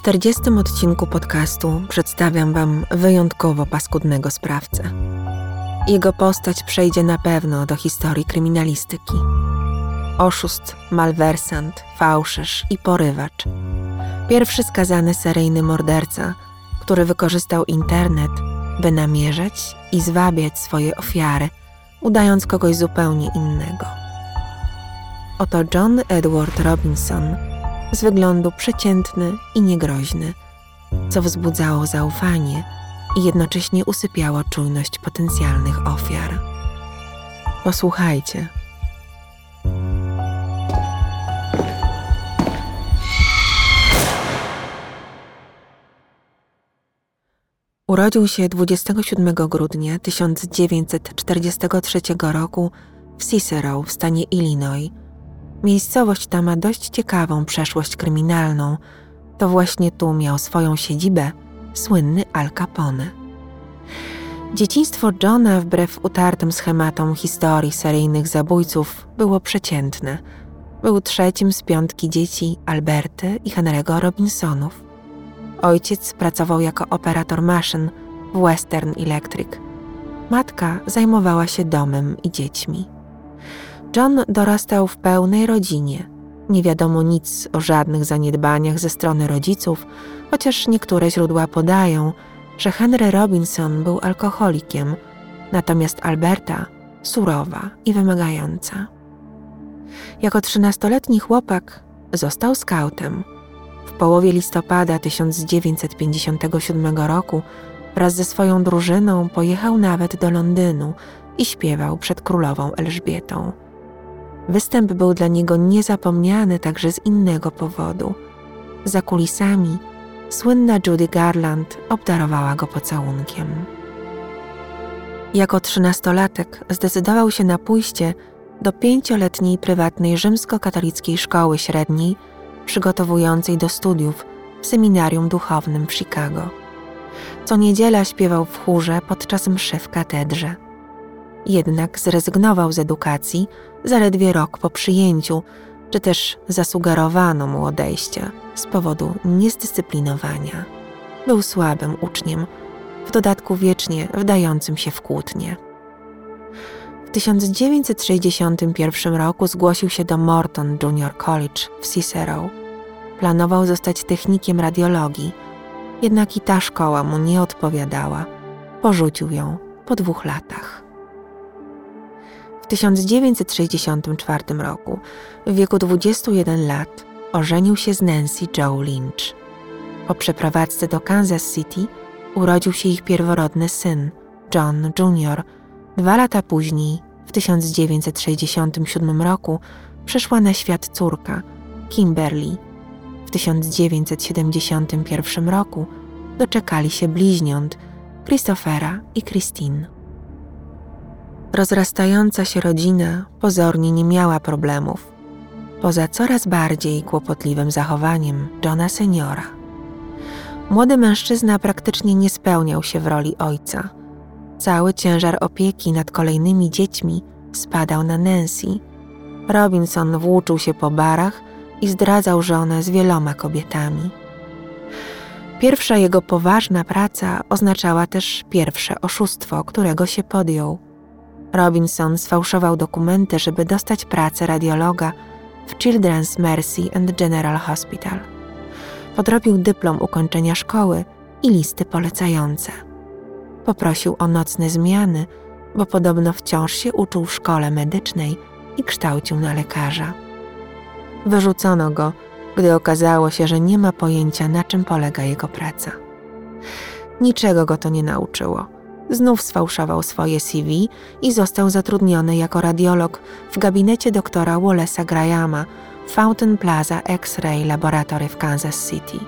40 odcinku podcastu przedstawiam Wam wyjątkowo paskudnego sprawcę. Jego postać przejdzie na pewno do historii kryminalistyki. Oszust, malwersant, fałszerz i porywacz. Pierwszy skazany seryjny morderca, który wykorzystał internet, by namierzać i zwabiać swoje ofiary, udając kogoś zupełnie innego. Oto John Edward Robinson – z wyglądu przeciętny i niegroźny, co wzbudzało zaufanie i jednocześnie usypiało czujność potencjalnych ofiar. Posłuchajcie. Urodził się 27 grudnia 1943 roku w Cicero w stanie Illinois Miejscowość ta ma dość ciekawą przeszłość kryminalną. To właśnie tu miał swoją siedzibę słynny Al Capone. Dzieciństwo Johna, wbrew utartym schematom historii seryjnych zabójców, było przeciętne. Był trzecim z piątki dzieci Alberty i Henry'ego Robinsonów. Ojciec pracował jako operator maszyn w Western Electric. Matka zajmowała się domem i dziećmi. John dorastał w pełnej rodzinie. Nie wiadomo nic o żadnych zaniedbaniach ze strony rodziców, chociaż niektóre źródła podają, że Henry Robinson był alkoholikiem, natomiast Alberta surowa i wymagająca. Jako trzynastoletni chłopak został skautem. W połowie listopada 1957 roku wraz ze swoją drużyną pojechał nawet do Londynu i śpiewał przed królową Elżbietą. Występ był dla niego niezapomniany także z innego powodu. Za kulisami słynna Judy Garland obdarowała go pocałunkiem. Jako trzynastolatek zdecydował się na pójście do pięcioletniej prywatnej rzymskokatolickiej szkoły średniej, przygotowującej do studiów w seminarium duchownym w Chicago. Co niedziela śpiewał w chórze podczas mszy w katedrze. Jednak zrezygnował z edukacji zaledwie rok po przyjęciu, czy też zasugerowano mu odejście z powodu niezdyscyplinowania. Był słabym uczniem, w dodatku wiecznie wdającym się w kłótnie. W 1961 roku zgłosił się do Morton Junior College w Cicero. Planował zostać technikiem radiologii, jednak i ta szkoła mu nie odpowiadała. Porzucił ją po dwóch latach. 1964 roku, w wieku 21 lat, ożenił się z Nancy Joe Lynch. Po przeprowadzce do Kansas City urodził się ich pierworodny syn, John Jr. Dwa lata później, w 1967 roku, przyszła na świat córka, Kimberly. W 1971 roku doczekali się bliźniąt, Christophera i Christine. Rozrastająca się rodzina pozornie nie miała problemów, poza coraz bardziej kłopotliwym zachowaniem Johna seniora. Młody mężczyzna praktycznie nie spełniał się w roli ojca. Cały ciężar opieki nad kolejnymi dziećmi spadał na Nancy. Robinson włóczył się po barach i zdradzał żonę z wieloma kobietami. Pierwsza jego poważna praca oznaczała też pierwsze oszustwo, którego się podjął – Robinson sfałszował dokumenty, żeby dostać pracę radiologa w Children's Mercy and General Hospital. Podrobił dyplom ukończenia szkoły i listy polecające. Poprosił o nocne zmiany, bo podobno wciąż się uczył w szkole medycznej i kształcił na lekarza. Wyrzucono go, gdy okazało się, że nie ma pojęcia, na czym polega jego praca. Niczego go to nie nauczyło znów sfałszował swoje CV i został zatrudniony jako radiolog w gabinecie doktora Wallace'a Grahama Fountain Plaza X-Ray Laboratory w Kansas City.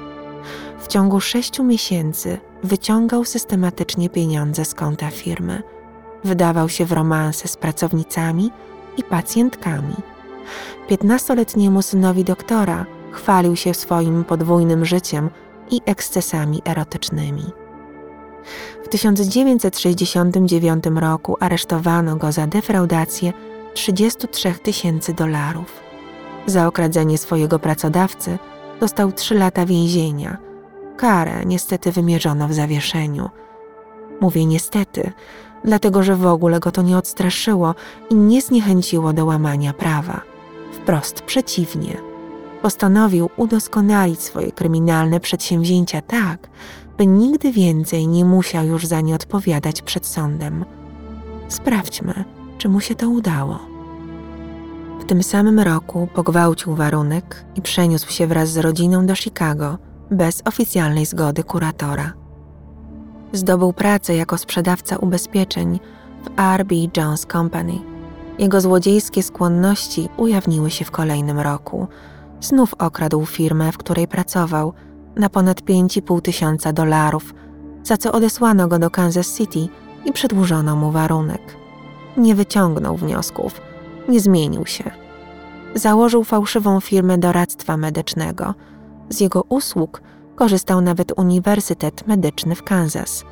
W ciągu sześciu miesięcy wyciągał systematycznie pieniądze z konta firmy. Wydawał się w romanse z pracownicami i pacjentkami. Piętnastoletniemu synowi doktora chwalił się swoim podwójnym życiem i ekscesami erotycznymi. W 1969 roku aresztowano go za defraudację 33 tysięcy dolarów. Za okradzenie swojego pracodawcy dostał 3 lata więzienia, Karę niestety wymierzono w zawieszeniu. Mówię niestety, dlatego że w ogóle go to nie odstraszyło i nie zniechęciło do łamania prawa. Wprost przeciwnie. Postanowił udoskonalić swoje kryminalne przedsięwzięcia tak, by nigdy więcej nie musiał już za nie odpowiadać przed sądem. Sprawdźmy, czy mu się to udało. W tym samym roku pogwałcił warunek i przeniósł się wraz z rodziną do Chicago bez oficjalnej zgody kuratora. Zdobył pracę jako sprzedawca ubezpieczeń w R.B. Jones Company. Jego złodziejskie skłonności ujawniły się w kolejnym roku. Znów okradł firmę, w której pracował, na ponad 5,5 tysiąca dolarów, za co odesłano go do Kansas City i przedłużono mu warunek. Nie wyciągnął wniosków, nie zmienił się. Założył fałszywą firmę doradztwa medycznego. Z jego usług korzystał nawet Uniwersytet Medyczny w Kansas.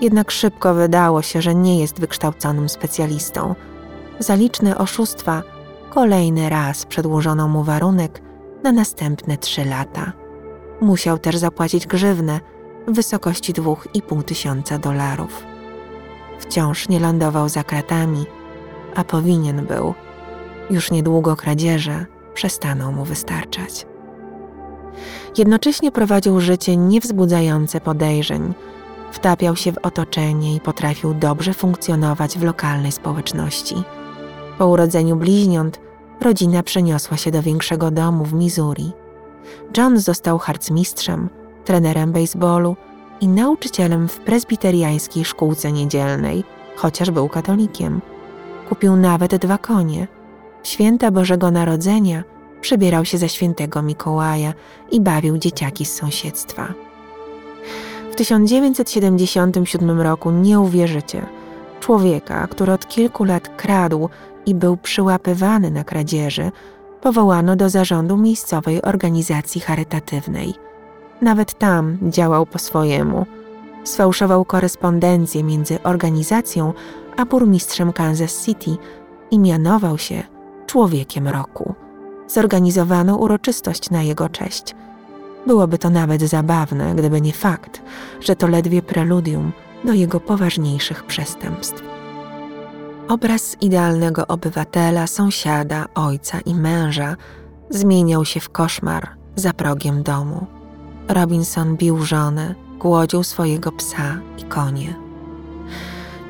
Jednak szybko wydało się, że nie jest wykształconym specjalistą. Za liczne oszustwa kolejny raz przedłużono mu warunek na następne trzy lata. Musiał też zapłacić grzywnę w wysokości 2,5 tysiąca dolarów. Wciąż nie lądował za kratami, a powinien był. Już niedługo kradzieże przestaną mu wystarczać. Jednocześnie prowadził życie niewzbudzające podejrzeń, wtapiał się w otoczenie i potrafił dobrze funkcjonować w lokalnej społeczności. Po urodzeniu bliźniąt rodzina przeniosła się do większego domu w Missouri. John został harcmistrzem, trenerem baseballu i nauczycielem w prezbiteriańskiej szkółce niedzielnej, chociaż był katolikiem. Kupił nawet dwa konie. Święta Bożego Narodzenia przebierał się za świętego Mikołaja i bawił dzieciaki z sąsiedztwa. W 1977 roku nie uwierzycie, człowieka, który od kilku lat kradł i był przyłapywany na kradzieży, powołano do zarządu miejscowej organizacji charytatywnej. Nawet tam działał po swojemu. Sfałszował korespondencję między organizacją a burmistrzem Kansas City i mianował się człowiekiem roku. Zorganizowano uroczystość na jego cześć. Byłoby to nawet zabawne, gdyby nie fakt, że to ledwie preludium do jego poważniejszych przestępstw. Obraz idealnego obywatela, sąsiada, ojca i męża zmieniał się w koszmar za progiem domu. Robinson bił żonę, głodził swojego psa i konie.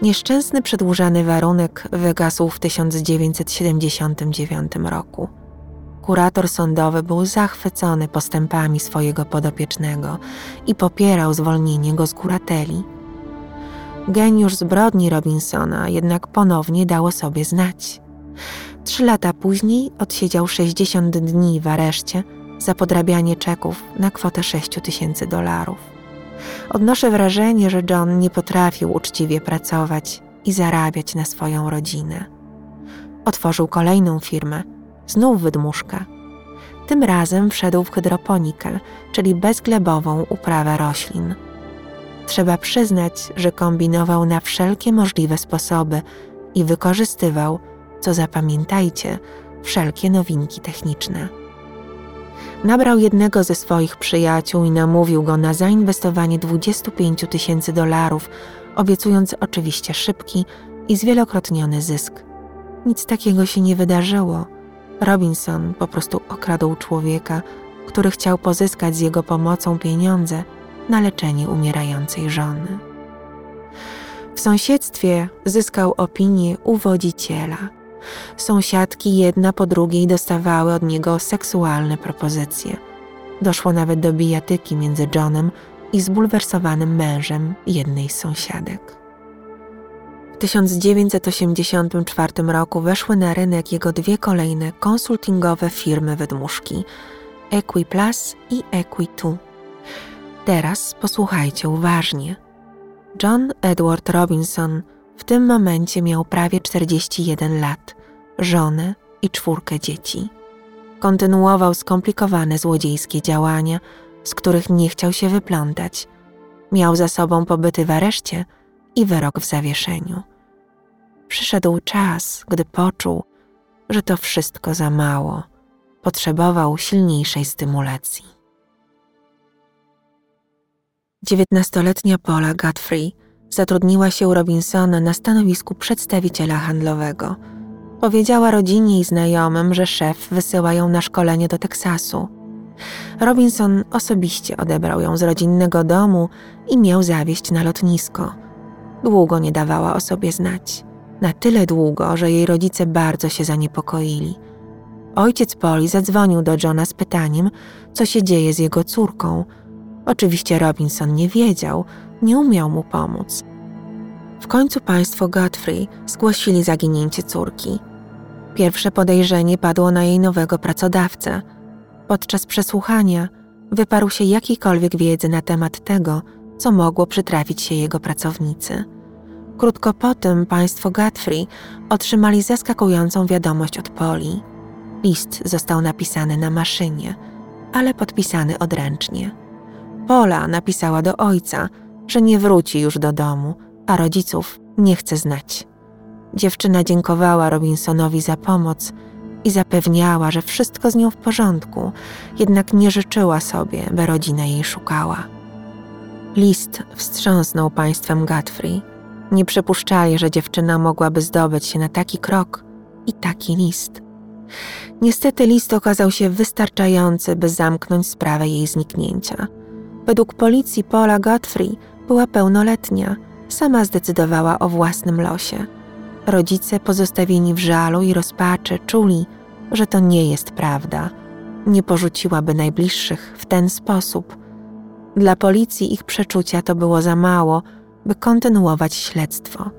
Nieszczęsny przedłużany warunek wygasł w 1979 roku. Kurator sądowy był zachwycony postępami swojego podopiecznego i popierał zwolnienie go z kurateli. Geniusz zbrodni Robinsona jednak ponownie dało sobie znać. Trzy lata później odsiedział 60 dni w areszcie za podrabianie czeków na kwotę 6 tysięcy dolarów. Odnoszę wrażenie, że John nie potrafił uczciwie pracować i zarabiać na swoją rodzinę. Otworzył kolejną firmę, znów wydmuszka. Tym razem wszedł w hydroponikę, czyli bezglebową uprawę roślin. Trzeba przyznać, że kombinował na wszelkie możliwe sposoby i wykorzystywał, co zapamiętajcie, wszelkie nowinki techniczne. Nabrał jednego ze swoich przyjaciół i namówił go na zainwestowanie 25 tysięcy dolarów, obiecując oczywiście szybki i zwielokrotniony zysk. Nic takiego się nie wydarzyło. Robinson po prostu okradł człowieka, który chciał pozyskać z jego pomocą pieniądze na leczenie umierającej żony. W sąsiedztwie zyskał opinię uwodziciela. Sąsiadki jedna po drugiej dostawały od niego seksualne propozycje. Doszło nawet do bijatyki między Johnem i zbulwersowanym mężem jednej z sąsiadek. W 1984 roku weszły na rynek jego dwie kolejne konsultingowe firmy wydmuszki Equiplus i Equi2. Teraz posłuchajcie uważnie. John Edward Robinson w tym momencie miał prawie 41 lat, żonę i czwórkę dzieci. Kontynuował skomplikowane złodziejskie działania, z których nie chciał się wyplątać. Miał za sobą pobyty w areszcie i wyrok w zawieszeniu. Przyszedł czas, gdy poczuł, że to wszystko za mało. Potrzebował silniejszej stymulacji. Dziewiętnastoletnia Paula Godfrey zatrudniła się u Robinsona na stanowisku przedstawiciela handlowego. Powiedziała rodzinie i znajomym, że szef wysyła ją na szkolenie do Teksasu. Robinson osobiście odebrał ją z rodzinnego domu i miał zawieźć na lotnisko. Długo nie dawała o sobie znać. Na tyle długo, że jej rodzice bardzo się zaniepokoili. Ojciec Poli zadzwonił do Johna z pytaniem, co się dzieje z jego córką. Oczywiście Robinson nie wiedział, nie umiał mu pomóc. W końcu państwo Godfrey zgłosili zaginięcie córki. Pierwsze podejrzenie padło na jej nowego pracodawcę. Podczas przesłuchania wyparł się jakiejkolwiek wiedzy na temat tego, co mogło przytrafić się jego pracownicy. Krótko po tym państwo Godfrey otrzymali zaskakującą wiadomość od Poli. List został napisany na maszynie, ale podpisany odręcznie. Pola napisała do ojca, że nie wróci już do domu, a rodziców nie chce znać. Dziewczyna dziękowała Robinsonowi za pomoc i zapewniała, że wszystko z nią w porządku, jednak nie życzyła sobie, by rodzina jej szukała. List wstrząsnął państwem Godfrey. Nie przypuszczali, że dziewczyna mogłaby zdobyć się na taki krok i taki list. Niestety list okazał się wystarczający, by zamknąć sprawę jej zniknięcia. Według policji Paula Godfrey była pełnoletnia, sama zdecydowała o własnym losie. Rodzice pozostawieni w żalu i rozpaczy czuli, że to nie jest prawda. Nie porzuciłaby najbliższych w ten sposób. Dla policji ich przeczucia to było za mało, by kontynuować śledztwo.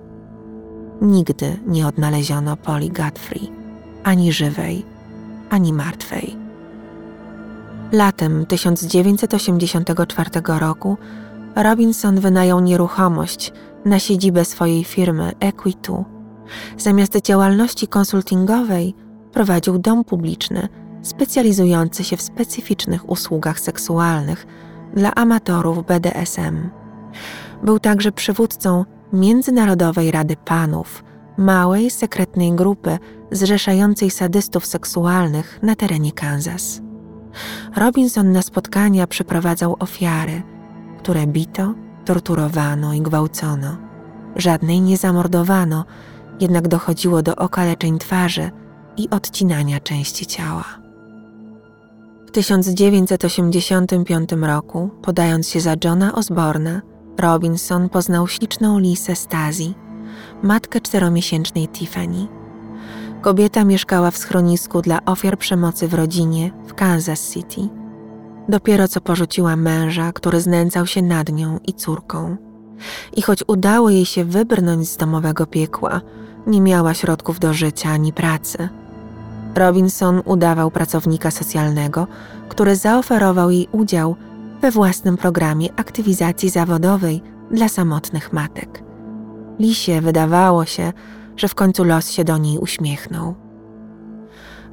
Nigdy nie odnaleziono Poli Godfrey, ani żywej, ani martwej. Latem 1984 roku Robinson wynajął nieruchomość na siedzibę swojej firmy Equitu. Zamiast działalności konsultingowej prowadził dom publiczny specjalizujący się w specyficznych usługach seksualnych dla amatorów BDSM. Był także przywódcą Międzynarodowej Rady Panów, małej, sekretnej grupy zrzeszającej sadystów seksualnych na terenie Kansas. Robinson na spotkania przyprowadzał ofiary, które bito, torturowano i gwałcono. Żadnej nie zamordowano, jednak dochodziło do okaleczeń twarzy i odcinania części ciała. W 1985 roku, podając się za Johna Osborna, Robinson poznał śliczną Lisę Stasi, matkę czteromiesięcznej Tiffany. Kobieta mieszkała w schronisku dla ofiar przemocy w rodzinie w Kansas City. Dopiero co porzuciła męża, który znęcał się nad nią i córką. I choć udało jej się wybrnąć z domowego piekła, nie miała środków do życia ani pracy. Robinson udawał pracownika socjalnego, który zaoferował jej udział we własnym programie aktywizacji zawodowej dla samotnych matek. Lisie wydawało się, że w końcu los się do niej uśmiechnął.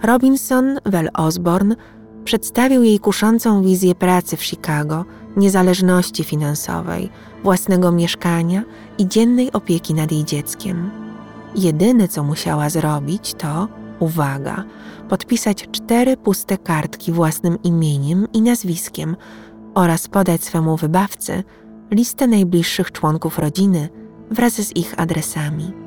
Robinson Well Osborne przedstawił jej kuszącą wizję pracy w Chicago, niezależności finansowej, własnego mieszkania i dziennej opieki nad jej dzieckiem. Jedyne, co musiała zrobić, to, uwaga, podpisać cztery puste kartki własnym imieniem i nazwiskiem oraz podać swemu wybawcy listę najbliższych członków rodziny wraz z ich adresami.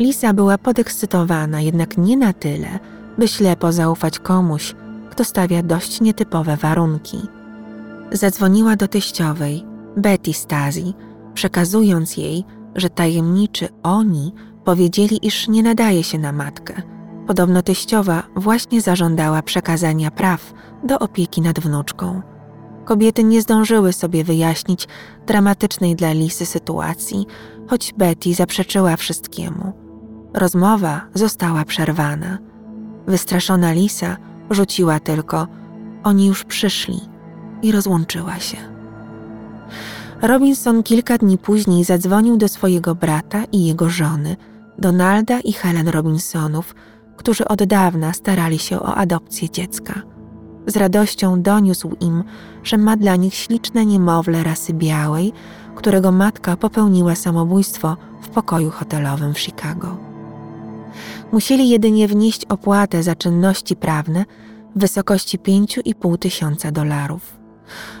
Lisa była podekscytowana, jednak nie na tyle, by ślepo zaufać komuś, kto stawia dość nietypowe warunki. Zadzwoniła do teściowej, Betty Stasi, przekazując jej, że tajemniczy oni powiedzieli, iż nie nadaje się na matkę. Podobno teściowa właśnie zażądała przekazania praw do opieki nad wnuczką. Kobiety nie zdążyły sobie wyjaśnić dramatycznej dla Lisy sytuacji, choć Betty zaprzeczyła wszystkiemu. Rozmowa została przerwana. Wystraszona Lisa rzuciła tylko: Oni już przyszli i rozłączyła się. Robinson kilka dni później zadzwonił do swojego brata i jego żony, Donalda i Helen Robinsonów, którzy od dawna starali się o adopcję dziecka. Z radością doniósł im, że ma dla nich śliczne niemowlę rasy białej, którego matka popełniła samobójstwo w pokoju hotelowym w Chicago. Musieli jedynie wnieść opłatę za czynności prawne w wysokości 5,5 tysiąca dolarów.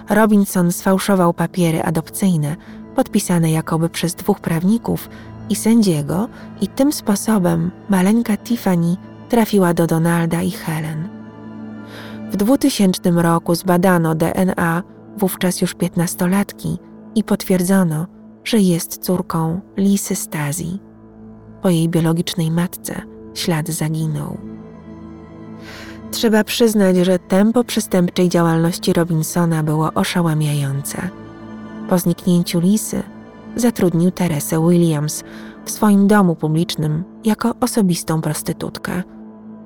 Robinson sfałszował papiery adopcyjne, podpisane jakoby przez dwóch prawników i sędziego, i tym sposobem maleńka Tiffany trafiła do Donalda i Helen. W 2000 roku zbadano DNA wówczas już piętnastolatki i potwierdzono, że jest córką Lisy Stazji. Po jej biologicznej matce ślad zaginął. Trzeba przyznać, że tempo przestępczej działalności Robinsona było oszałamiające. Po zniknięciu Lisy zatrudnił Teresę Williams w swoim domu publicznym jako osobistą prostytutkę.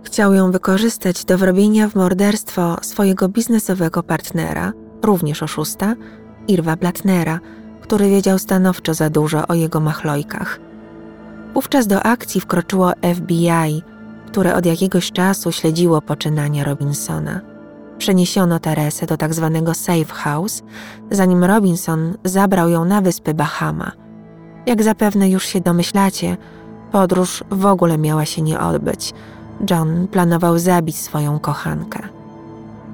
Chciał ją wykorzystać do wrobienia w morderstwo swojego biznesowego partnera, również oszusta, Irwa Blatnera, który wiedział stanowczo za dużo o jego machlojkach. Wówczas do akcji wkroczyło FBI, które od jakiegoś czasu śledziło poczynania Robinsona. Przeniesiono Teresę do. Tak safe house, zanim Robinson zabrał ją na wyspy Bahama. Jak zapewne już się domyślacie, podróż w ogóle miała się nie odbyć. John planował zabić swoją kochankę.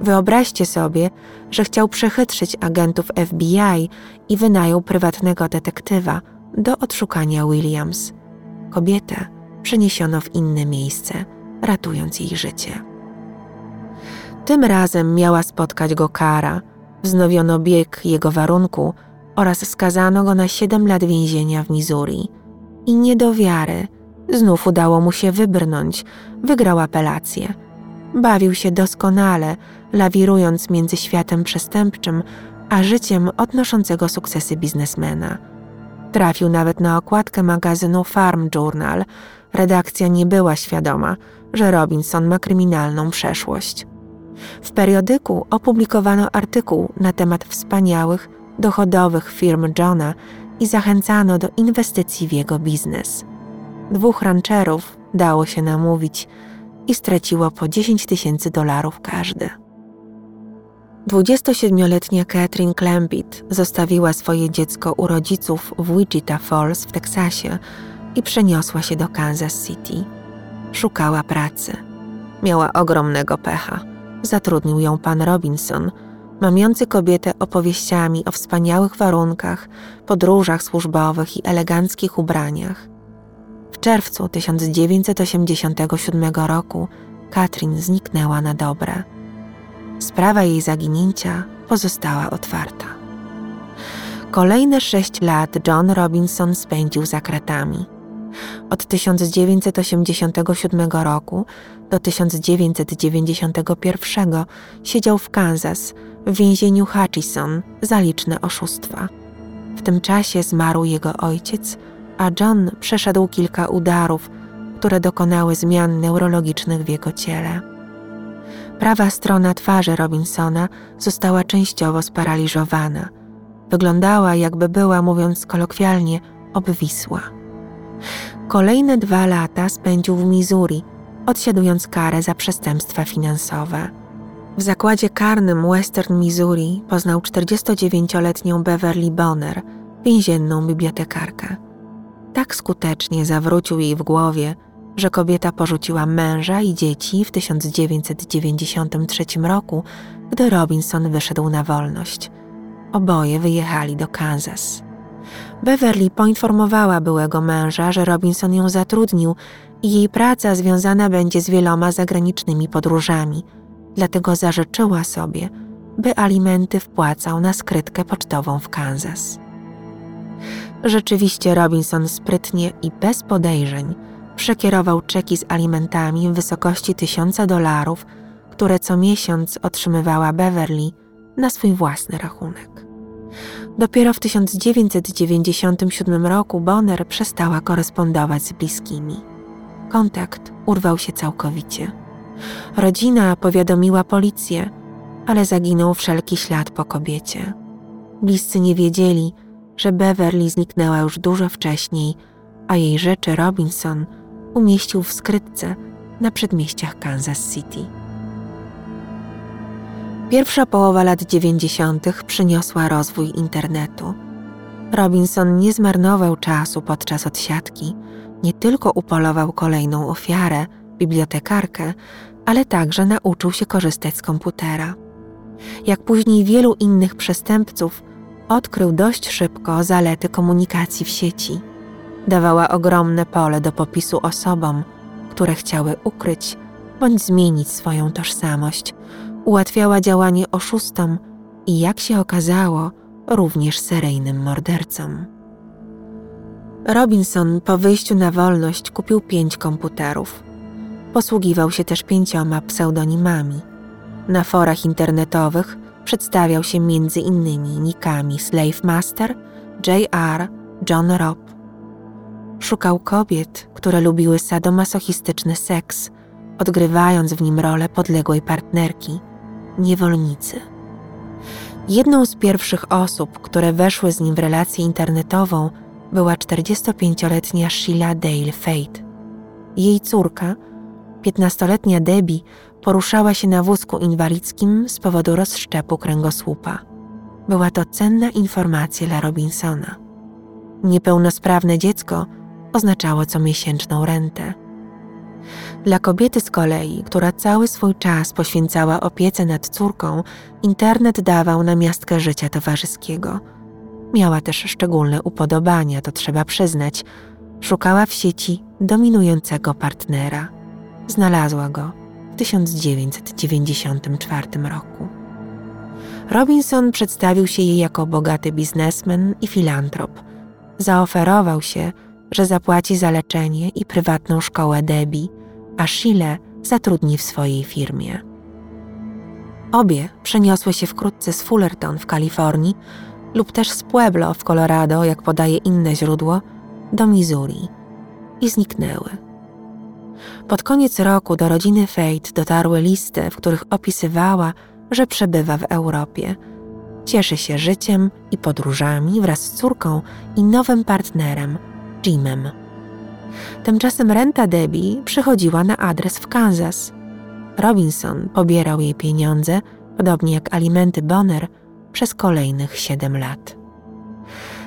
Wyobraźcie sobie, że chciał przechytrzyć agentów FBI i wynajął prywatnego detektywa do odszukania Williams. Kobietę przeniesiono w inne miejsce, ratując jej życie. Tym razem miała spotkać go kara, wznowiono bieg jego warunku oraz skazano go na 7 lat więzienia w Missouri. I nie do wiary, znów udało mu się wybrnąć, wygrał apelację. Bawił się doskonale, lawirując między światem przestępczym a życiem odnoszącego sukcesy biznesmena. Trafił nawet na okładkę magazynu Farm Journal. Redakcja nie była świadoma, że Robinson ma kryminalną przeszłość. W periodyku opublikowano artykuł na temat wspaniałych, dochodowych firm Johna i zachęcano do inwestycji w jego biznes. Dwóch rancherów dało się namówić i straciło po 10 tysięcy dolarów każdy. 27-letnia Catherine Clampett zostawiła swoje dziecko u rodziców w Wichita Falls w Teksasie i przeniosła się do Kansas City. Szukała pracy. Miała ogromnego pecha. Zatrudnił ją pan Robinson, mamiący kobietę opowieściami o wspaniałych warunkach, podróżach służbowych i eleganckich ubraniach. W czerwcu 1987 roku Katrin zniknęła na dobre. Sprawa jej zaginięcia pozostała otwarta. Kolejne sześć lat John Robinson spędził za kratami. Od 1987 roku do 1991 siedział w Kansas w więzieniu Hutchison za liczne oszustwa. W tym czasie zmarł jego ojciec, a John przeszedł kilka udarów, które dokonały zmian neurologicznych w jego ciele. Prawa strona twarzy Robinsona została częściowo sparaliżowana. Wyglądała, jakby była, mówiąc kolokwialnie, obwisła. Kolejne dwa lata spędził w Missouri, odsiadując karę za przestępstwa finansowe. W zakładzie karnym Western Missouri poznał 49-letnią Beverly Bonner, więzienną bibliotekarkę. Tak skutecznie zawrócił jej w głowie, że kobieta porzuciła męża i dzieci w 1993 roku, gdy Robinson wyszedł na wolność. Oboje wyjechali do Kansas. Beverly poinformowała byłego męża, że Robinson ją zatrudnił i jej praca związana będzie z wieloma zagranicznymi podróżami, dlatego zażyczyła sobie, by alimenty wpłacał na skrytkę pocztową w Kansas. Rzeczywiście Robinson sprytnie i bez podejrzeń przekierował czeki z alimentami w wysokości tysiąca dolarów, które co miesiąc otrzymywała Beverly na swój własny rachunek. Dopiero w 1997 roku Bonner przestała korespondować z bliskimi. Kontakt urwał się całkowicie. Rodzina powiadomiła policję, ale zaginął wszelki ślad po kobiecie. Bliscy nie wiedzieli, że Beverly zniknęła już dużo wcześniej, a jej rzeczy Robinson umieścił w skrytce na przedmieściach Kansas City. Pierwsza połowa lat dziewięćdziesiątych przyniosła rozwój internetu. Robinson nie zmarnował czasu podczas odsiadki, nie tylko upolował kolejną ofiarę, bibliotekarkę, ale także nauczył się korzystać z komputera. Jak później wielu innych przestępców, odkrył dość szybko zalety komunikacji w sieci. Dawała ogromne pole do popisu osobom, które chciały ukryć bądź zmienić swoją tożsamość. Ułatwiała działanie oszustom i, jak się okazało, również seryjnym mordercom. Robinson po wyjściu na wolność kupił pięć komputerów. Posługiwał się też pięcioma pseudonimami. Na forach internetowych przedstawiał się między innymi nikami Slave Master, J.R., John Robb. Szukał kobiet, które lubiły sadomasochistyczny seks, odgrywając w nim rolę podległej partnerki, niewolnicy. Jedną z pierwszych osób, które weszły z nim w relację internetową, była 45-letnia Sheila Dale Fate. Jej córka, 15-letnia Debbie, poruszała się na wózku inwalidzkim z powodu rozszczepu kręgosłupa. Była to cenna informacja dla Robinsona. Niepełnosprawne dziecko oznaczało comiesięczną rentę. Dla kobiety z kolei, która cały swój czas poświęcała opiece nad córką, internet dawał namiastkę życia towarzyskiego. Miała też szczególne upodobania, to trzeba przyznać. Szukała w sieci dominującego partnera. Znalazła go w 1994 roku. Robinson przedstawił się jej jako bogaty biznesmen i filantrop. Zaoferował się, że zapłaci za leczenie i prywatną szkołę Debbie, a Sheila zatrudni w swojej firmie. Obie przeniosły się wkrótce z Fullerton w Kalifornii lub też z Pueblo w Colorado, jak podaje inne źródło, do Missouri i zniknęły. Pod koniec roku do rodziny Fate dotarły listy, w których opisywała, że przebywa w Europie. Cieszy się życiem i podróżami wraz z córką i nowym partnerem, Jimem. Tymczasem renta Debbie przychodziła na adres w Kansas. Robinson pobierał jej pieniądze, podobnie jak alimenty Bonner, przez kolejnych siedem lat.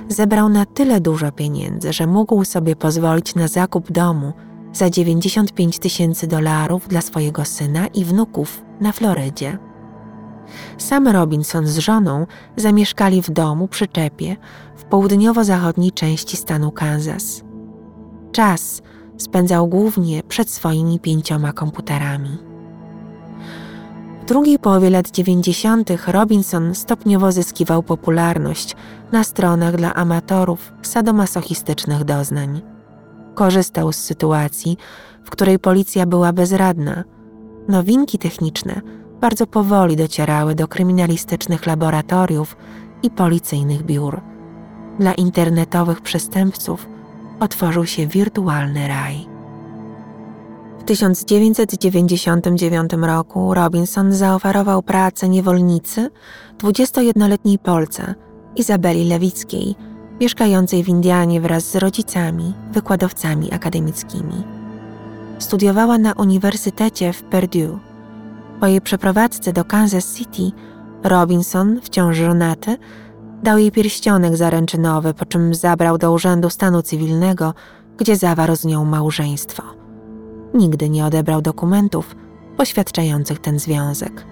Zebrał na tyle dużo pieniędzy, że mógł sobie pozwolić na zakup domu za 95 tysięcy dolarów dla swojego syna i wnuków na Florydzie. Sam Robinson z żoną zamieszkali w domu przy czepie w południowo-zachodniej części stanu Kansas. Czas spędzał głównie przed swoimi pięcioma komputerami. W drugiej połowie lat 90. Robinson stopniowo zyskiwał popularność na stronach dla amatorów sadomasochistycznych doznań. Korzystał z sytuacji, w której policja była bezradna. Nowinki techniczne bardzo powoli docierały do kryminalistycznych laboratoriów i policyjnych biur. Dla internetowych przestępców otworzył się wirtualny raj. W 1999 roku Robinson zaoferował pracę niewolnicy 21-letniej Polce Izabeli Lewickiej, mieszkającej w Indianie wraz z rodzicami, wykładowcami akademickimi. Studiowała na Uniwersytecie w Purdue. Po jej przeprowadzce do Kansas City, Robinson, wciąż żonaty, dał jej pierścionek zaręczynowy, po czym zabrał do Urzędu Stanu Cywilnego, gdzie zawarł z nią małżeństwo. Nigdy nie odebrał dokumentów poświadczających ten związek.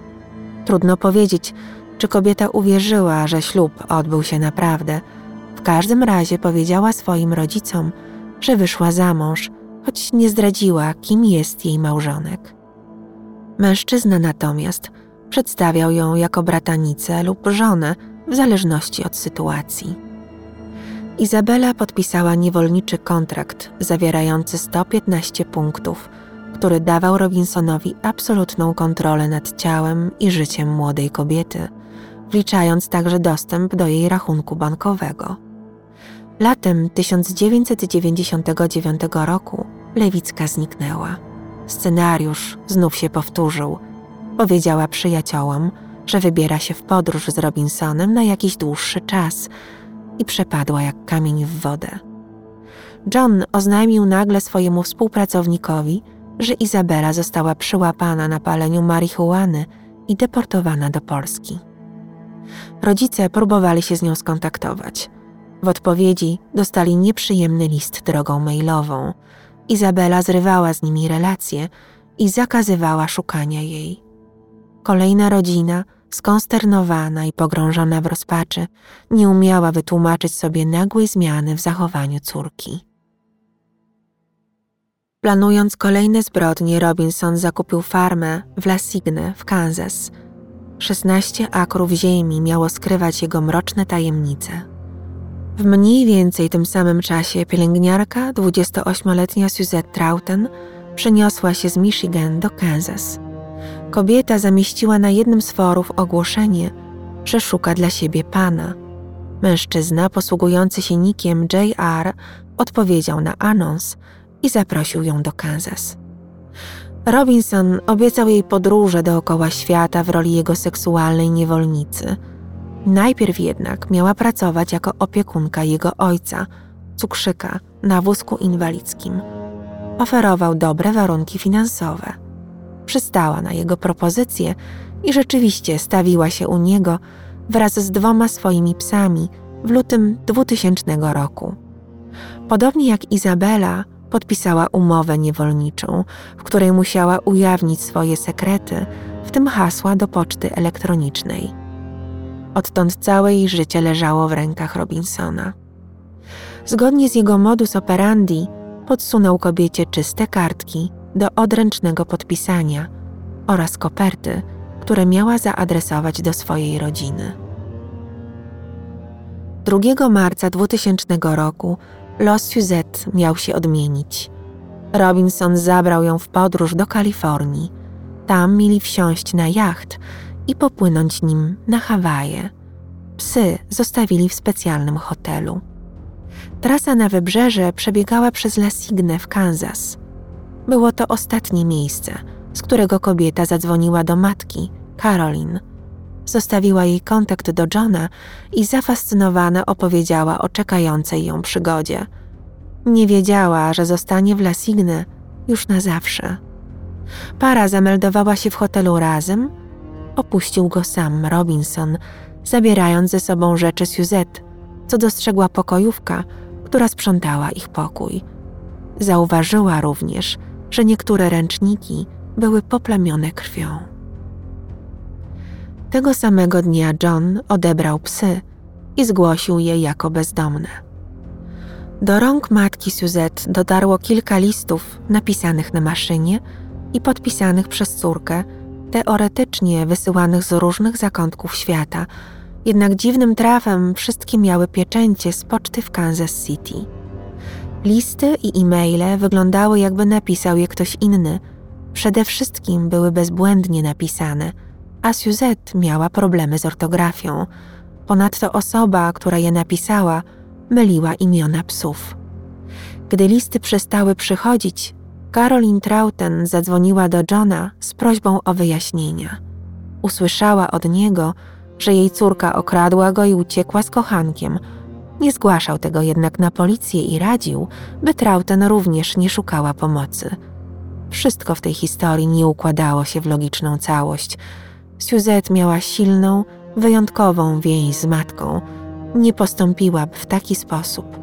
Trudno powiedzieć, czy kobieta uwierzyła, że ślub odbył się naprawdę. W każdym razie powiedziała swoim rodzicom, że wyszła za mąż, choć nie zdradziła, kim jest jej małżonek. Mężczyzna natomiast przedstawiał ją jako bratanicę lub żonę, w zależności od sytuacji. Izabela podpisała niewolniczy kontrakt zawierający 115 punktów, który dawał Robinsonowi absolutną kontrolę nad ciałem i życiem młodej kobiety, wliczając także dostęp do jej rachunku bankowego. Latem 1999 roku Lewicka zniknęła. Scenariusz znów się powtórzył. Powiedziała przyjaciołom, że wybiera się w podróż z Robinsonem na jakiś dłuższy czas i przepadła jak kamień w wodę. John oznajmił nagle swojemu współpracownikowi, że Izabela została przyłapana na paleniu marihuany i deportowana do Polski. Rodzice próbowali się z nią skontaktować. W odpowiedzi dostali nieprzyjemny list drogą mailową. Izabela zrywała z nimi relacje i zakazywała szukania jej. Kolejna rodzina Skonsternowana i pogrążona w rozpaczy, nie umiała wytłumaczyć sobie nagłej zmiany w zachowaniu córki. Planując kolejne zbrodnie, Robinson zakupił farmę w La Signe w Kansas. 16 akrów ziemi miało skrywać jego mroczne tajemnice. W mniej więcej tym samym czasie pielęgniarka, 28-letnia Suzette Trauten, przeniosła się z Michigan do Kansas. Kobieta zamieściła na jednym z forów ogłoszenie, że szuka dla siebie pana. Mężczyzna posługujący się nikiem J.R. odpowiedział na anons i zaprosił ją do Kansas. Robinson obiecał jej podróże dookoła świata w roli jego seksualnej niewolnicy. Najpierw jednak miała pracować jako opiekunka jego ojca, cukrzyka, na wózku inwalidzkim. Oferował dobre warunki finansowe. Przystała na jego propozycję i rzeczywiście stawiła się u niego wraz z dwoma swoimi psami w lutym 2000 roku. Podobnie jak Izabela, podpisała umowę niewolniczą, w której musiała ujawnić swoje sekrety, w tym hasła do poczty elektronicznej. Odtąd całe jej życie leżało w rękach Robinsona. Zgodnie z jego modus operandi, podsunął kobiecie czyste kartki do odręcznego podpisania oraz koperty, które miała zaadresować do swojej rodziny. 2 marca 2000 roku los Suzette miał się odmienić. Robinson zabrał ją w podróż do Kalifornii. Tam mieli wsiąść na jacht i popłynąć nim na Hawaje. Psy zostawili w specjalnym hotelu. Trasa na wybrzeże przebiegała przez La Signe w Kansas. Było to ostatnie miejsce, z którego kobieta zadzwoniła do matki, Caroline. Zostawiła jej kontakt do Johna i zafascynowana opowiedziała o czekającej ją przygodzie. Nie wiedziała, że zostanie w La Signe już na zawsze. Para zameldowała się w hotelu razem. Opuścił go sam Robinson, zabierając ze sobą rzeczy Suzette, co dostrzegła pokojówka, która sprzątała ich pokój. Zauważyła również, że niektóre ręczniki były poplamione krwią. Tego samego dnia John odebrał psy i zgłosił je jako bezdomne. Do rąk matki Suzette dotarło kilka listów napisanych na maszynie i podpisanych przez córkę, teoretycznie wysyłanych z różnych zakątków świata, jednak dziwnym trafem wszystkie miały pieczęcie z poczty w Kansas City. Listy i e-maile wyglądały jakby napisał je ktoś inny. Przede wszystkim były bezbłędnie napisane, a Suzette miała problemy z ortografią. Ponadto osoba, która je napisała, myliła imiona psów. Gdy listy przestały przychodzić, Caroline Trauten zadzwoniła do Johna z prośbą o wyjaśnienia. Usłyszała od niego, że jej córka okradła go i uciekła z kochankiem. Nie zgłaszał tego jednak na policję i radził, by Trauten również nie szukała pomocy. Wszystko w tej historii nie układało się w logiczną całość. Suzette miała silną, wyjątkową więź z matką. Nie postąpiłaby w taki sposób.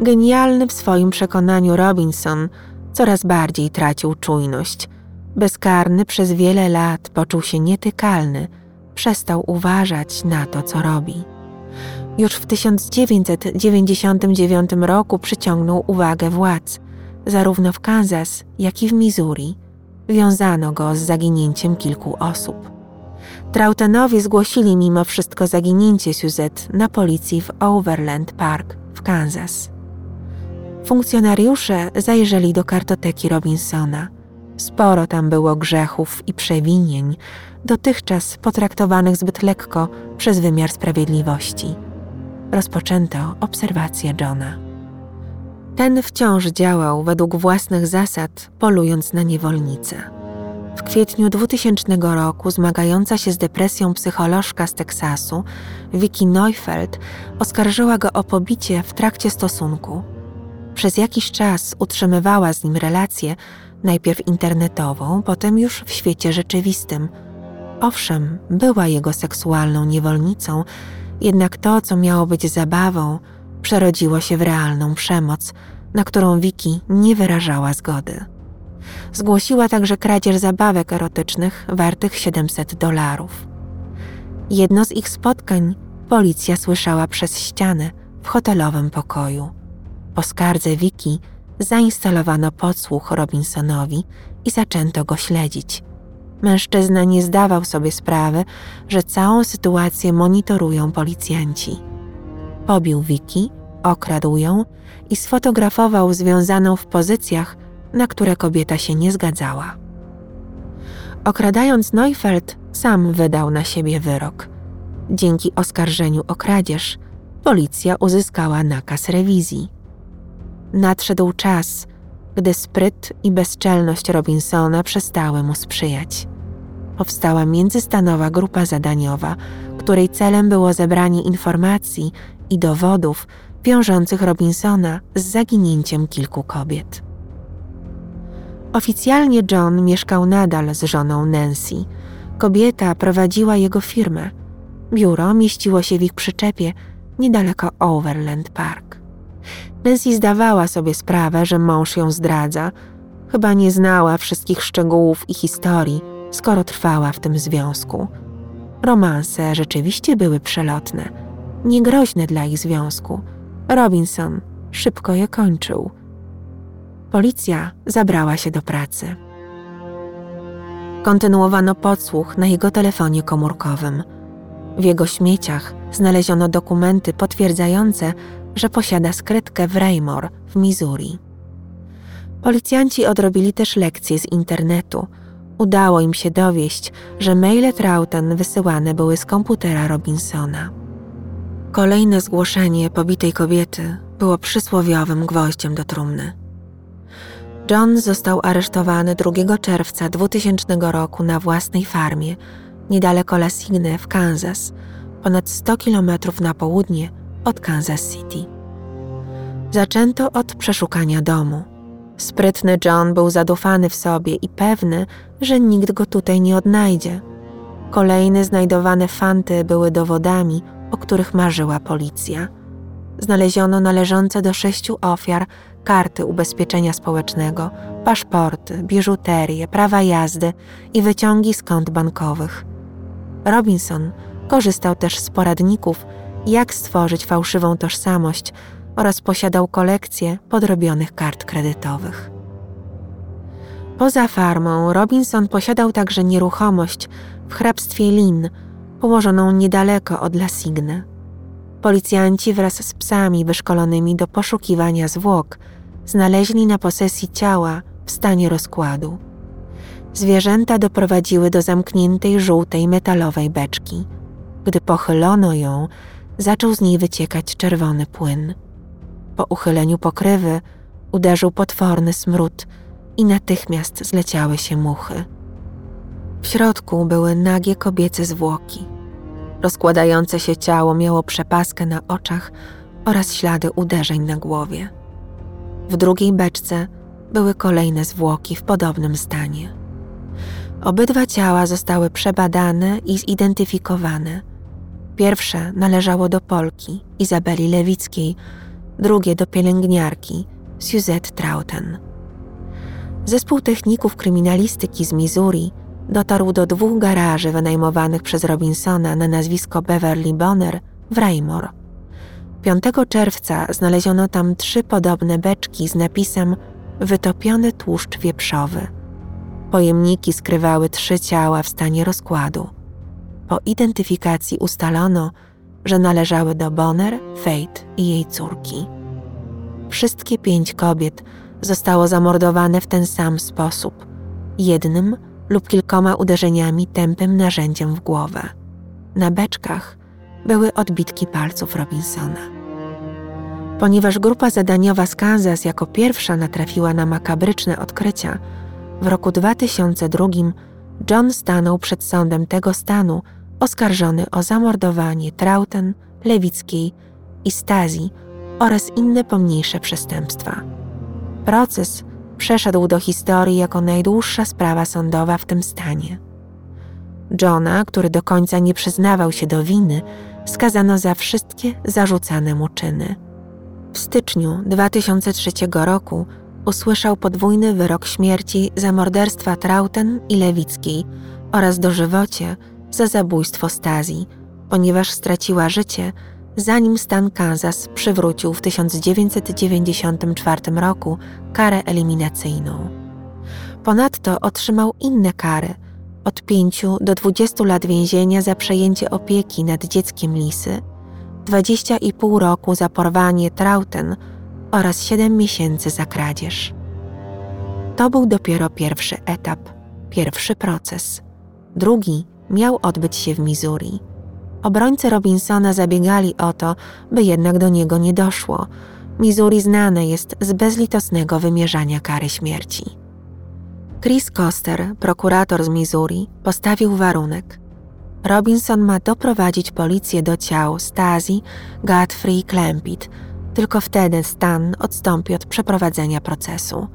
Genialny w swoim przekonaniu Robinson coraz bardziej tracił czujność – Bezkarny przez wiele lat poczuł się nietykalny, przestał uważać na to, co robi. Już w 1999 roku przyciągnął uwagę władz, zarówno w Kansas, jak i w Missouri. Wiązano go z zaginięciem kilku osób. Trautenowie zgłosili mimo wszystko zaginięcie Suzette na policji w Overland Park w Kansas. Funkcjonariusze zajrzeli do kartoteki Robinsona – Sporo tam było grzechów i przewinień, dotychczas potraktowanych zbyt lekko przez wymiar sprawiedliwości. Rozpoczęto obserwację Johna. Ten wciąż działał według własnych zasad, polując na niewolnicę. W kwietniu 2000 roku zmagająca się z depresją psycholożka z Teksasu, Vicky Neufeld, oskarżyła go o pobicie w trakcie stosunku. Przez jakiś czas utrzymywała z nim relacje, najpierw internetową, potem już w świecie rzeczywistym. Owszem, była jego seksualną niewolnicą, jednak to, co miało być zabawą, przerodziło się w realną przemoc, na którą Wiki nie wyrażała zgody. Zgłosiła także kradzież zabawek erotycznych wartych 700 dolarów. Jedno z ich spotkań policja słyszała przez ścianę w hotelowym pokoju. Po skardze Wiki zainstalowano podsłuch Robinsonowi i zaczęto go śledzić. Mężczyzna nie zdawał sobie sprawy, że całą sytuację monitorują policjanci. Pobił Wiki, okradł ją i sfotografował związaną w pozycjach, na które kobieta się nie zgadzała. Okradając Neufeld, sam wydał na siebie wyrok. Dzięki oskarżeniu o kradzież, policja uzyskała nakaz rewizji. Nadszedł czas, gdy spryt i bezczelność Robinsona przestały mu sprzyjać. Powstała międzystanowa grupa zadaniowa, której celem było zebranie informacji i dowodów wiążących Robinsona z zaginięciem kilku kobiet. Oficjalnie John mieszkał nadal z żoną Nancy. Kobieta prowadziła jego firmę. Biuro mieściło się w ich przyczepie niedaleko Overland Park. Nancy zdawała sobie sprawę, że mąż ją zdradza. Chyba nie znała wszystkich szczegółów i historii, skoro trwała w tym związku. Romanse rzeczywiście były przelotne, niegroźne dla ich związku. Robinson szybko je kończył. Policja zabrała się do pracy. Kontynuowano podsłuch na jego telefonie komórkowym. W jego śmieciach znaleziono dokumenty potwierdzające, że posiada skrytkę w Raymore w Missouri. Policjanci odrobili też lekcje z internetu. Udało im się dowieść, że maile Troughton wysyłane były z komputera Robinsona. Kolejne zgłoszenie pobitej kobiety było przysłowiowym gwoździem do trumny. John został aresztowany 2 czerwca 2000 roku na własnej farmie niedaleko La Signe w Kansas, ponad 100 kilometrów na południe od Kansas City. Zaczęto od przeszukania domu. Sprytny John był zadufany w sobie i pewny, że nikt go tutaj nie odnajdzie. Kolejne znajdowane fanty były dowodami, o których marzyła policja. Znaleziono należące do sześciu ofiar karty ubezpieczenia społecznego, paszporty, biżuterię, prawa jazdy i wyciągi z kont bankowych. Robinson korzystał też z poradników, jak stworzyć fałszywą tożsamość oraz posiadał kolekcję podrobionych kart kredytowych. Poza farmą Robinson posiadał także nieruchomość w hrabstwie Lin, położoną niedaleko od La Signe. Policjanci wraz z psami wyszkolonymi do poszukiwania zwłok znaleźli na posesji ciała w stanie rozkładu. Zwierzęta doprowadziły do zamkniętej żółtej metalowej beczki. Gdy pochylono ją, zaczął z niej wyciekać czerwony płyn. Po uchyleniu pokrywy uderzył potworny smród i natychmiast zleciały się muchy. W środku były nagie kobiece zwłoki. Rozkładające się ciało miało przepaskę na oczach oraz ślady uderzeń na głowie. W drugiej beczce były kolejne zwłoki w podobnym stanie. Obydwa ciała zostały przebadane i zidentyfikowane. Pierwsze należało do Polki, Izabeli Lewickiej, drugie do pielęgniarki, Suzette Trauten. Zespół techników kryminalistyki z Missouri dotarł do dwóch garaży wynajmowanych przez Robinsona na nazwisko Beverly Bonner w Raymore. 5 czerwca znaleziono tam trzy podobne beczki z napisem Wytopiony tłuszcz wieprzowy. Pojemniki skrywały trzy ciała w stanie rozkładu. Po identyfikacji ustalono, że należały do Bonner, Fate i jej córki. Wszystkie pięć kobiet zostało zamordowane w ten sam sposób jednym lub kilkoma uderzeniami tępym narzędziem w głowę. Na beczkach były odbitki palców Robinsona. Ponieważ grupa zadaniowa z Kansas jako pierwsza natrafiła na makabryczne odkrycia, w roku 2002 John stanął przed sądem tego stanu oskarżony o zamordowanie Trauten, Lewickiej i Stazji oraz inne pomniejsze przestępstwa. Proces przeszedł do historii jako najdłuższa sprawa sądowa w tym stanie. Johna, który do końca nie przyznawał się do winy, skazano za wszystkie zarzucane mu czyny. W styczniu 2003 roku usłyszał podwójny wyrok śmierci za morderstwa Trauten i Lewickiej oraz dożywocie za zabójstwo Stazji, ponieważ straciła życie, zanim stan Kansas przywrócił w 1994 roku karę eliminacyjną. Ponadto otrzymał inne kary od 5 do 20 lat więzienia za przejęcie opieki nad dzieckiem Lisy, 20,5 roku za porwanie Trauten oraz 7 miesięcy za kradzież. To był dopiero pierwszy etap, pierwszy proces. Drugi miał odbyć się w Missouri. Obrońcy Robinsona zabiegali o to, by jednak do niego nie doszło. Missouri znane jest z bezlitosnego wymierzania kary śmierci. Chris Koster, prokurator z Missouri, postawił warunek. Robinson ma doprowadzić policję do ciał Stasi, Godfrey i Klempit. Tylko wtedy Stan odstąpi od przeprowadzenia procesu.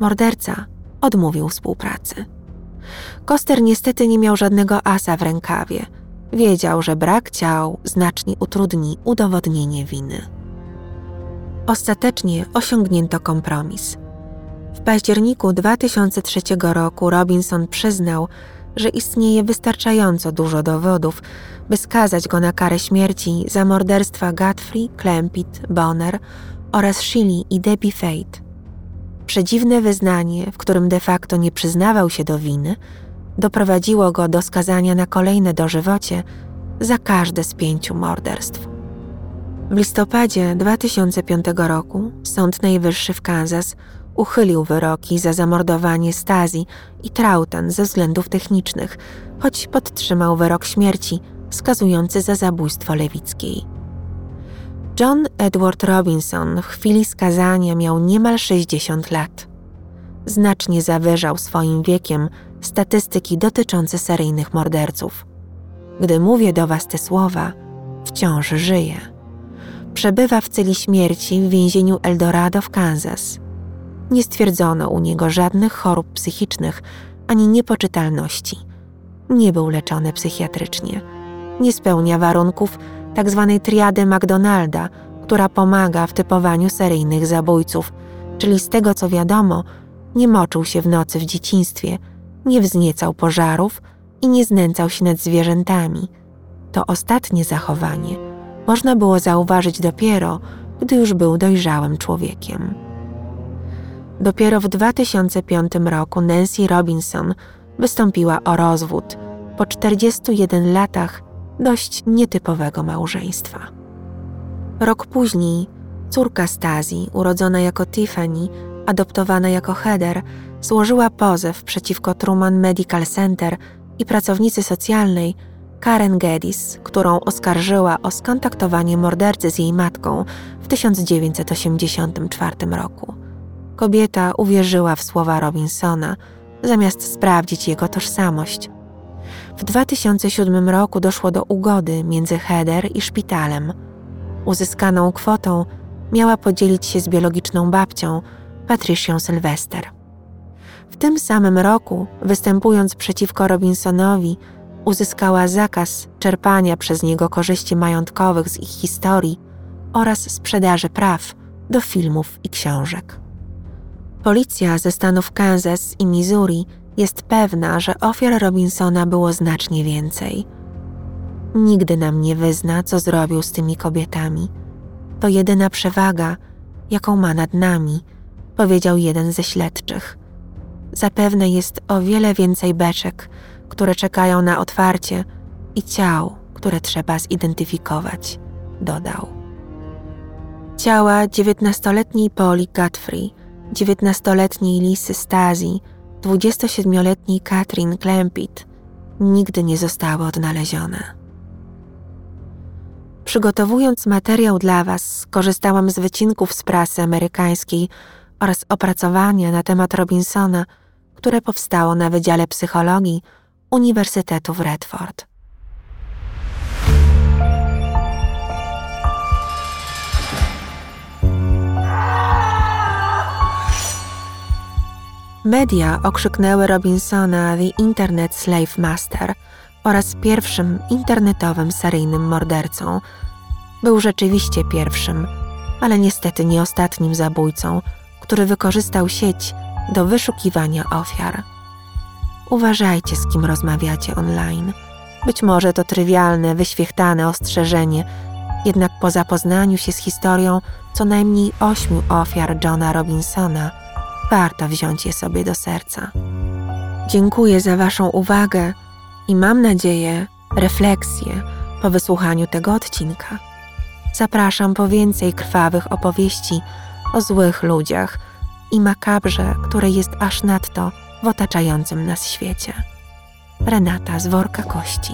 Morderca odmówił współpracy. Koster niestety nie miał żadnego asa w rękawie. Wiedział, że brak ciał znacznie utrudni udowodnienie winy. Ostatecznie osiągnięto kompromis. W październiku 2003 roku Robinson przyznał, że istnieje wystarczająco dużo dowodów, by skazać go na karę śmierci za morderstwa Godfrey, Klempit, Bonner oraz Shilly i Debbie Fate. Przedziwne wyznanie, w którym de facto nie przyznawał się do winy, doprowadziło go do skazania na kolejne dożywocie za każde z pięciu morderstw. W listopadzie 2005 roku Sąd Najwyższy w Kansas uchylił wyroki za zamordowanie Stazji i Trautan ze względów technicznych, choć podtrzymał wyrok śmierci skazujący za zabójstwo Lewickiej. John Edward Robinson w chwili skazania miał niemal 60 lat. Znacznie zawyżał swoim wiekiem statystyki dotyczące seryjnych morderców. Gdy mówię do Was te słowa, wciąż żyje. Przebywa w celi śmierci w więzieniu Eldorado w Kansas. Nie stwierdzono u niego żadnych chorób psychicznych ani niepoczytalności. Nie był leczony psychiatrycznie. Nie spełnia warunków tzw. Tak triady McDonalda, która pomaga w typowaniu seryjnych zabójców, czyli z tego co wiadomo, nie moczył się w nocy w dzieciństwie, nie wzniecał pożarów i nie znęcał się nad zwierzętami. To ostatnie zachowanie można było zauważyć dopiero, gdy już był dojrzałym człowiekiem. Dopiero w 2005 roku Nancy Robinson wystąpiła o rozwód po 41 latach dość nietypowego małżeństwa. Rok później córka Stazji, urodzona jako Tiffany, adoptowana jako Heather, złożyła pozew przeciwko Truman Medical Center i pracownicy socjalnej Karen Geddes, którą oskarżyła o skontaktowanie mordercy z jej matką w 1984 roku. Kobieta uwierzyła w słowa Robinsona, zamiast sprawdzić jego tożsamość. W 2007 roku doszło do ugody między Heather i szpitalem. Uzyskaną kwotą miała podzielić się z biologiczną babcią, Patricią Sylwester. W tym samym roku, występując przeciwko Robinsonowi, uzyskała zakaz czerpania przez niego korzyści majątkowych z ich historii oraz sprzedaży praw do filmów i książek. Policja ze stanów Kansas i Missouri jest pewna, że ofiar Robinsona było znacznie więcej. Nigdy nam nie wyzna, co zrobił z tymi kobietami. To jedyna przewaga, jaką ma nad nami, powiedział jeden ze śledczych. Zapewne jest o wiele więcej beczek, które czekają na otwarcie i ciał, które trzeba zidentyfikować, dodał. Ciała dziewiętnastoletniej Poli Godfrey, dziewiętnastoletniej Lisy Stasi, 27-letniej Katrin Klempit nigdy nie zostały odnalezione. Przygotowując materiał dla Was, skorzystałam z wycinków z prasy amerykańskiej oraz opracowania na temat Robinsona, które powstało na Wydziale Psychologii Uniwersytetu w Redford. Media okrzyknęły Robinsona The Internet Slave Master oraz pierwszym internetowym seryjnym mordercą. Był rzeczywiście pierwszym, ale niestety nie ostatnim zabójcą, który wykorzystał sieć do wyszukiwania ofiar. Uważajcie, z kim rozmawiacie online. Być może to trywialne, wyświechtane ostrzeżenie, jednak po zapoznaniu się z historią co najmniej ośmiu ofiar Johna Robinsona, warto wziąć je sobie do serca. Dziękuję za Waszą uwagę i mam nadzieję refleksję po wysłuchaniu tego odcinka. Zapraszam po więcej krwawych opowieści o złych ludziach i makabrze, które jest aż nadto w otaczającym nas świecie. Renata z worka kości.